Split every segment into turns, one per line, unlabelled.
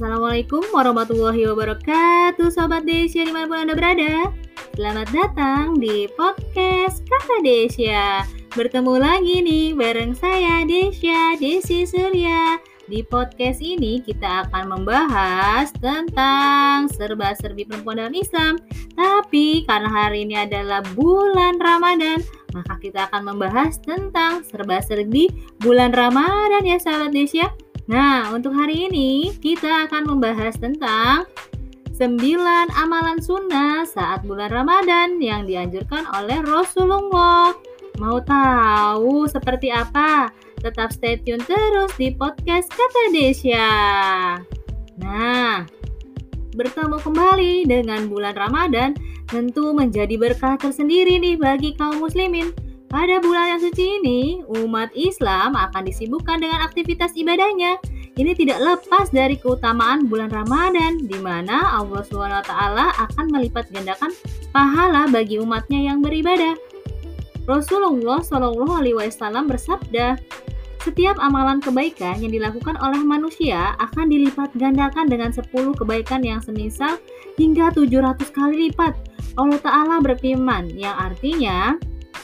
Assalamualaikum warahmatullahi wabarakatuh Sobat Desya di mana pun Anda berada. Selamat datang di podcast Kata Desya. Bertemu lagi nih bareng saya Desya Desi Surya. Di podcast ini kita akan membahas tentang serba-serbi perempuan dalam Islam. Tapi karena hari ini adalah bulan Ramadan maka kita akan membahas tentang serba-serbi bulan Ramadan ya sahabat Desya Nah, untuk hari ini kita akan membahas tentang 9 amalan sunnah saat bulan Ramadan yang dianjurkan oleh Rasulullah. Mau tahu seperti apa? Tetap stay tune terus di podcast Kata Desya. Nah, bertemu kembali dengan bulan Ramadan tentu menjadi berkah tersendiri nih bagi kaum muslimin. Pada bulan yang suci ini, umat Islam akan disibukkan dengan aktivitas ibadahnya. Ini tidak lepas dari keutamaan bulan Ramadan, di mana Allah SWT akan melipat gandakan pahala bagi umatnya yang beribadah. Rasulullah Wasallam bersabda, setiap amalan kebaikan yang dilakukan oleh manusia akan dilipat gandakan dengan 10 kebaikan yang semisal hingga 700 kali lipat. Allah Ta'ala berfirman, yang artinya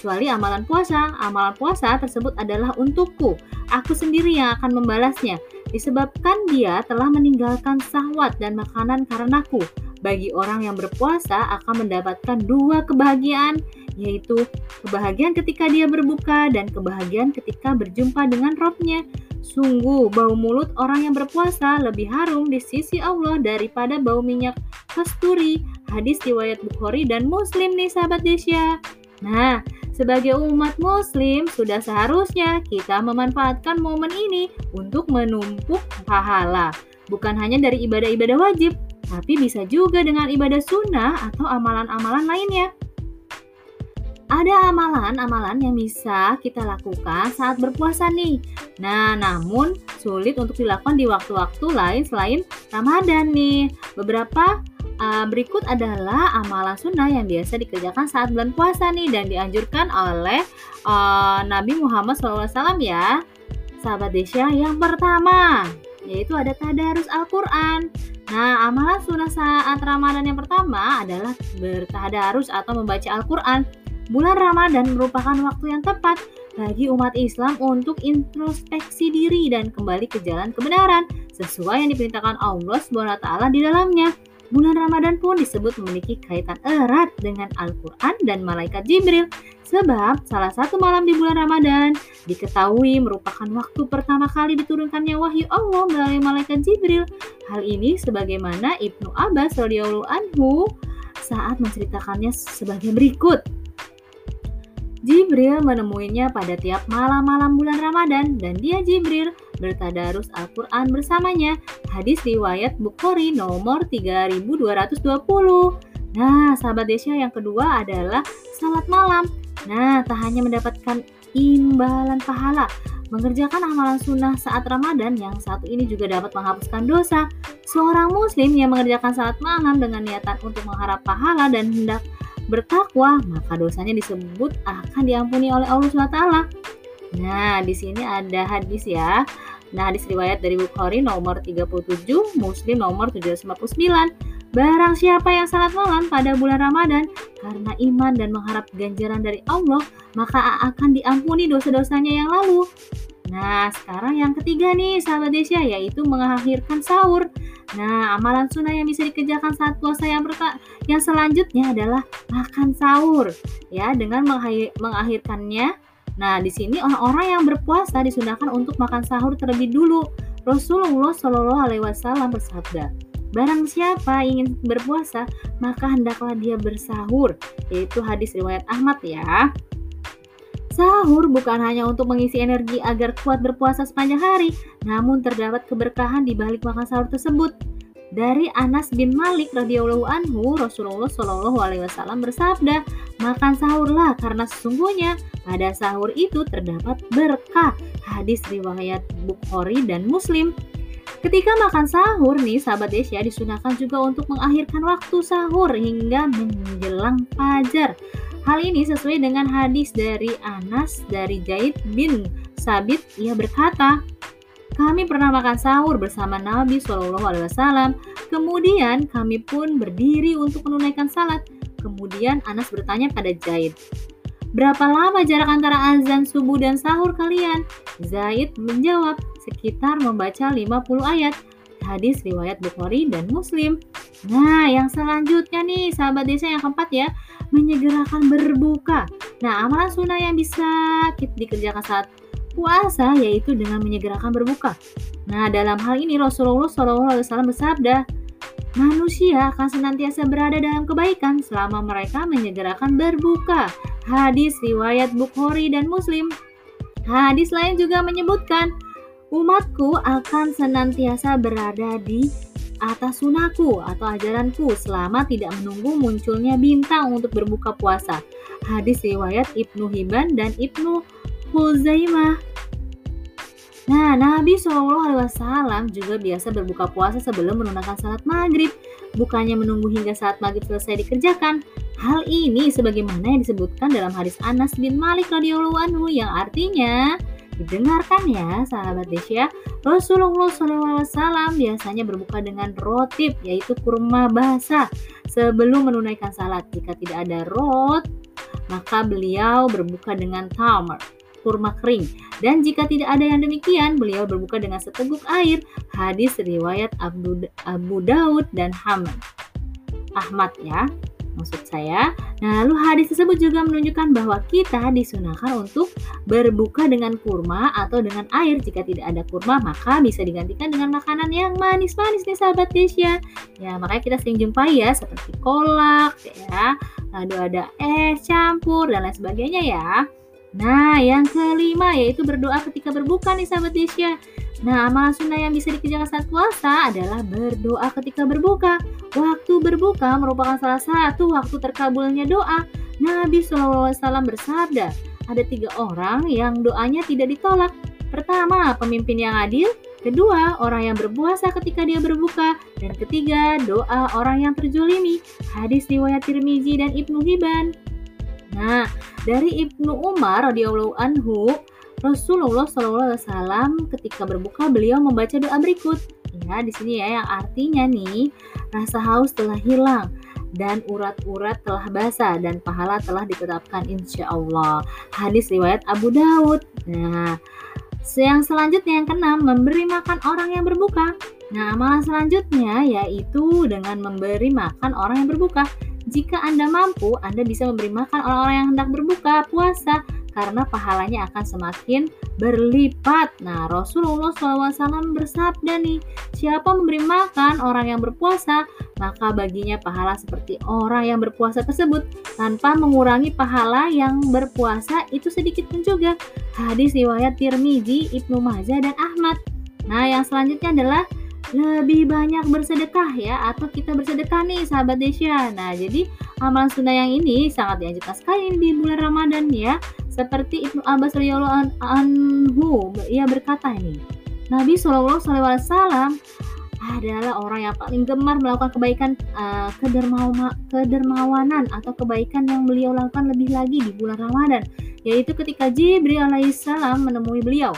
kecuali amalan puasa. Amalan puasa tersebut adalah untukku. Aku sendiri yang akan membalasnya. Disebabkan dia telah meninggalkan sahwat dan makanan karenaku. Bagi orang yang berpuasa akan mendapatkan dua kebahagiaan, yaitu kebahagiaan ketika dia berbuka dan kebahagiaan ketika berjumpa dengan robnya. Sungguh, bau mulut orang yang berpuasa lebih harum di sisi Allah daripada bau minyak kasturi. Hadis riwayat Bukhari dan Muslim nih sahabat Desya. Nah, sebagai umat muslim, sudah seharusnya kita memanfaatkan momen ini untuk menumpuk pahala. Bukan hanya dari ibadah-ibadah wajib, tapi bisa juga dengan ibadah sunnah atau amalan-amalan lainnya. Ada amalan-amalan yang bisa kita lakukan saat berpuasa nih. Nah, namun sulit untuk dilakukan di waktu-waktu lain selain Ramadan nih. Beberapa Uh, berikut adalah amalan sunnah yang biasa dikerjakan saat bulan puasa nih dan dianjurkan oleh uh, Nabi Muhammad SAW ya. Sahabat Desya yang pertama yaitu ada tadarus Al-Quran. Nah, amalan sunnah saat Ramadan yang pertama adalah bertadarus atau membaca Al-Quran. Bulan Ramadan merupakan waktu yang tepat bagi umat Islam untuk introspeksi diri dan kembali ke jalan kebenaran sesuai yang diperintahkan Allah SWT di dalamnya. Bulan Ramadan pun disebut memiliki kaitan erat dengan Al-Quran dan Malaikat Jibril sebab salah satu malam di bulan Ramadan diketahui merupakan waktu pertama kali diturunkannya wahyu Allah melalui Malaikat Jibril. Hal ini sebagaimana Ibnu Abbas radhiyallahu anhu saat menceritakannya sebagai berikut. Jibril menemuinya pada tiap malam-malam bulan Ramadan dan dia Jibril bertadarus Al-Quran bersamanya. Hadis riwayat Bukhari nomor 3220. Nah, sahabat Desya yang kedua adalah salat malam. Nah, tak hanya mendapatkan imbalan pahala, mengerjakan amalan sunnah saat Ramadan yang satu ini juga dapat menghapuskan dosa. Seorang muslim yang mengerjakan salat malam dengan niatan untuk mengharap pahala dan hendak bertakwa, maka dosanya disebut akan diampuni oleh Allah SWT. Nah, di sini ada hadis ya. Nah, hadis riwayat dari Bukhari nomor 37, Muslim nomor 759. Barang siapa yang salat malam pada bulan Ramadan karena iman dan mengharap ganjaran dari Allah, maka akan diampuni dosa-dosanya yang lalu. Nah, sekarang yang ketiga nih, sahabat Desya, yaitu mengakhirkan sahur. Nah, amalan sunnah yang bisa dikerjakan saat puasa yang berka yang selanjutnya adalah makan sahur ya dengan mengakhirkannya. Nah, di sini orang-orang yang berpuasa disunahkan untuk makan sahur terlebih dulu. Rasulullah Shallallahu alaihi wasallam bersabda, Barang siapa ingin berpuasa, maka hendaklah dia bersahur. Yaitu hadis riwayat Ahmad ya. Sahur bukan hanya untuk mengisi energi agar kuat berpuasa sepanjang hari, namun terdapat keberkahan di balik makan sahur tersebut. Dari Anas bin Malik radhiyallahu anhu, Rasulullah shallallahu alaihi wasallam bersabda, "Makan sahurlah karena sesungguhnya pada sahur itu terdapat berkah." Hadis riwayat Bukhari dan Muslim. Ketika makan sahur nih, sahabat Desya disunahkan juga untuk mengakhirkan waktu sahur hingga menjelang fajar. Hal ini sesuai dengan hadis dari Anas dari Zaid bin Sabit ia berkata, Kami pernah makan sahur bersama Nabi Shallallahu Alaihi Wasallam. Kemudian kami pun berdiri untuk menunaikan salat. Kemudian Anas bertanya pada Zaid, Berapa lama jarak antara azan subuh dan sahur kalian? Zaid menjawab, sekitar membaca 50 ayat. Hadis riwayat Bukhari dan Muslim. Nah, yang selanjutnya nih, sahabat desa yang keempat ya, menyegerakan berbuka. Nah, amalan sunnah yang bisa kita dikerjakan saat puasa yaitu dengan menyegerakan berbuka. Nah, dalam hal ini Rasulullah SAW bersabda, manusia akan senantiasa berada dalam kebaikan selama mereka menyegerakan berbuka. Hadis riwayat Bukhari dan Muslim. Hadis lain juga menyebutkan, umatku akan senantiasa berada di atas sunahku atau ajaranku selama tidak menunggu munculnya bintang untuk berbuka puasa. Hadis riwayat Ibnu Hibban dan Ibnu Huzaimah. Nah, Nabi SAW juga biasa berbuka puasa sebelum menunaikan salat maghrib, bukannya menunggu hingga saat maghrib selesai dikerjakan. Hal ini sebagaimana yang disebutkan dalam hadis Anas bin Malik radhiyallahu anhu yang artinya didengarkan ya sahabat Desya Rasulullah SAW biasanya berbuka dengan rotib yaitu kurma basah sebelum menunaikan salat jika tidak ada rot maka beliau berbuka dengan tamar kurma kering. Dan jika tidak ada yang demikian, beliau berbuka dengan seteguk air. Hadis riwayat Abu, Abu Daud dan Hamad. Ahmad ya, maksud saya. Nah, lalu hadis tersebut juga menunjukkan bahwa kita disunahkan untuk berbuka dengan kurma atau dengan air. Jika tidak ada kurma, maka bisa digantikan dengan makanan yang manis-manis nih sahabat Desya. Ya, makanya kita sering jumpai ya seperti kolak ya, lalu ada es campur dan lain sebagainya ya. Nah, yang kelima yaitu berdoa ketika berbuka nih sahabat Desya. Nah, amal sunnah yang bisa dikerjakan saat puasa adalah berdoa ketika berbuka. Waktu berbuka merupakan salah satu waktu terkabulnya doa. Nabi SAW bersabda, ada tiga orang yang doanya tidak ditolak. Pertama, pemimpin yang adil. Kedua, orang yang berpuasa ketika dia berbuka. Dan ketiga, doa orang yang terjolimi. Hadis riwayat Tirmizi dan Ibnu Hibban. Nah, dari Ibnu Umar radhiyallahu anhu, Rasulullah SAW ketika berbuka beliau membaca doa berikut. Ya, di sini ya yang artinya nih, rasa haus telah hilang dan urat-urat telah basah dan pahala telah ditetapkan insya Allah. Hadis riwayat Abu Daud. Nah, yang selanjutnya yang keenam, memberi makan orang yang berbuka. Nah, amalan selanjutnya yaitu dengan memberi makan orang yang berbuka. Jika Anda mampu, Anda bisa memberi makan orang-orang yang hendak berbuka puasa karena pahalanya akan semakin berlipat. Nah, Rasulullah SAW bersabda nih, siapa memberi makan orang yang berpuasa, maka baginya pahala seperti orang yang berpuasa tersebut tanpa mengurangi pahala yang berpuasa itu sedikit pun juga. Hadis riwayat Tirmizi, Ibnu Majah dan Ahmad. Nah, yang selanjutnya adalah lebih banyak bersedekah ya atau kita bersedekah nih sahabat Desya. Nah, jadi amalan sunnah yang ini sangat dianjurkan sekali di bulan Ramadan ya. Seperti Ibnu Abbas radhiyallahu anhu ia berkata ini. Nabi Shallallahu alaihi wasallam adalah orang yang paling gemar melakukan kebaikan uh, kedermawa, kedermawanan atau kebaikan yang beliau lakukan lebih lagi di bulan Ramadan yaitu ketika Jibril alaihissalam menemui beliau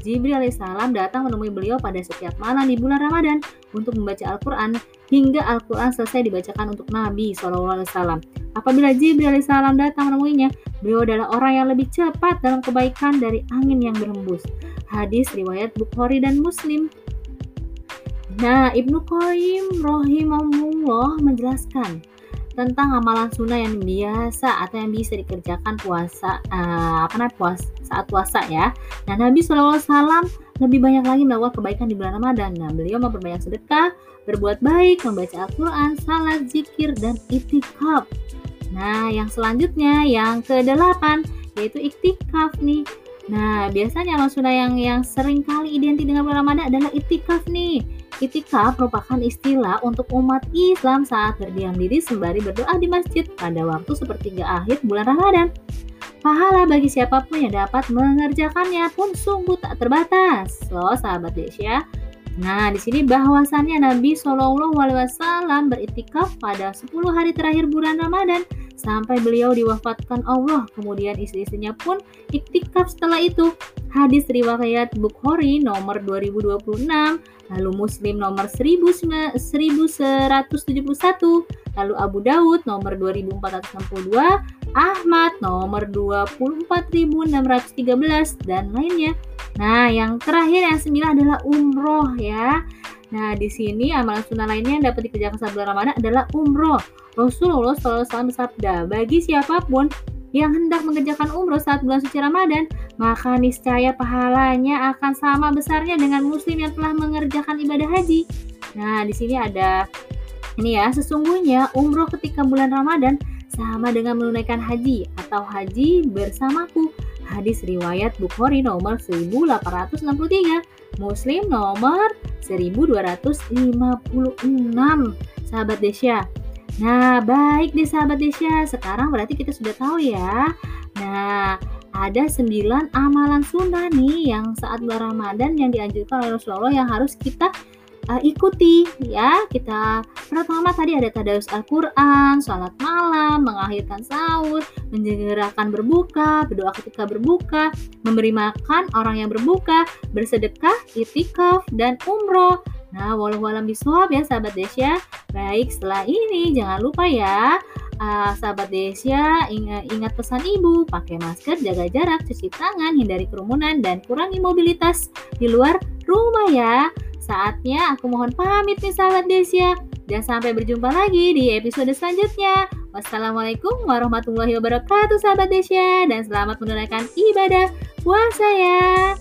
Jibril alaihissalam datang menemui beliau pada setiap malam di bulan Ramadan untuk membaca Al-Quran hingga Al-Quran selesai dibacakan untuk Nabi SAW. Apabila Jibril alaihissalam datang menemuinya, beliau adalah orang yang lebih cepat dalam kebaikan dari angin yang berhembus. Hadis riwayat Bukhari dan Muslim. Nah, Ibnu Qayyim rahimahullah menjelaskan tentang amalan sunnah yang biasa atau yang bisa dikerjakan puasa uh, apa namanya puasa saat puasa ya. Nah Nabi SAW lebih banyak lagi melakukan kebaikan di bulan Ramadan. Nah beliau memperbanyak sedekah, berbuat baik, membaca Al-Quran, salat, zikir, dan itikaf. Nah yang selanjutnya yang ke-8 yaitu iktikaf nih. Nah biasanya amal sunnah yang yang sering kali identik dengan bulan Ramadan adalah itikaf nih Itikaf merupakan istilah untuk umat Islam saat berdiam diri sembari berdoa di masjid pada waktu sepertiga akhir bulan Ramadan. Pahala bagi siapa pun yang dapat mengerjakannya pun sungguh tak terbatas. Loh sahabat Desya. Nah, di sini bahwasannya Nabi Shallallahu alaihi wasallam beritikaf pada 10 hari terakhir bulan Ramadan sampai beliau diwafatkan Allah. Kemudian istri-istrinya pun iktikaf setelah itu. Hadis riwayat Bukhari nomor 2026, lalu Muslim nomor 1171, lalu Abu Daud nomor 2462, Ahmad nomor 24613 dan lainnya. Nah, yang terakhir yang sembilan adalah umroh ya. Nah, di sini amalan sunnah lainnya yang dapat dikerjakan saat bulan Ramadan adalah umroh. Rasulullah SAW bersabda, bagi siapa pun yang hendak mengerjakan umroh saat bulan suci Ramadan, maka niscaya pahalanya akan sama besarnya dengan muslim yang telah mengerjakan ibadah haji. Nah, di sini ada ini ya, sesungguhnya umroh ketika bulan Ramadan sama dengan menunaikan haji atau haji bersamaku. Hadis riwayat Bukhari nomor 1863, Muslim nomor 1256. Sahabat Desya. Nah, baik deh sahabat Desya. Sekarang berarti kita sudah tahu ya. Nah, ada 9 amalan sunnah nih yang saat bulan Ramadan yang dianjurkan oleh Rasulullah yang harus kita uh, ikuti ya kita pertama tadi ada tadarus Al-Quran, sholat malam, mengakhirkan sahur, menyegerakan berbuka, berdoa ketika berbuka, memberi makan orang yang berbuka, bersedekah, itikaf, dan umroh. Nah, walau-walau biswab ya sahabat Desya. Baik, setelah ini jangan lupa ya uh, sahabat Desya ingat, ingat pesan ibu, pakai masker, jaga jarak, cuci tangan, hindari kerumunan, dan kurangi mobilitas di luar rumah ya. Saatnya aku mohon pamit nih sahabat Desya. Dan sampai berjumpa lagi di episode selanjutnya. Wassalamualaikum warahmatullahi wabarakatuh sahabat Desya. Dan selamat menunaikan ibadah puasa ya.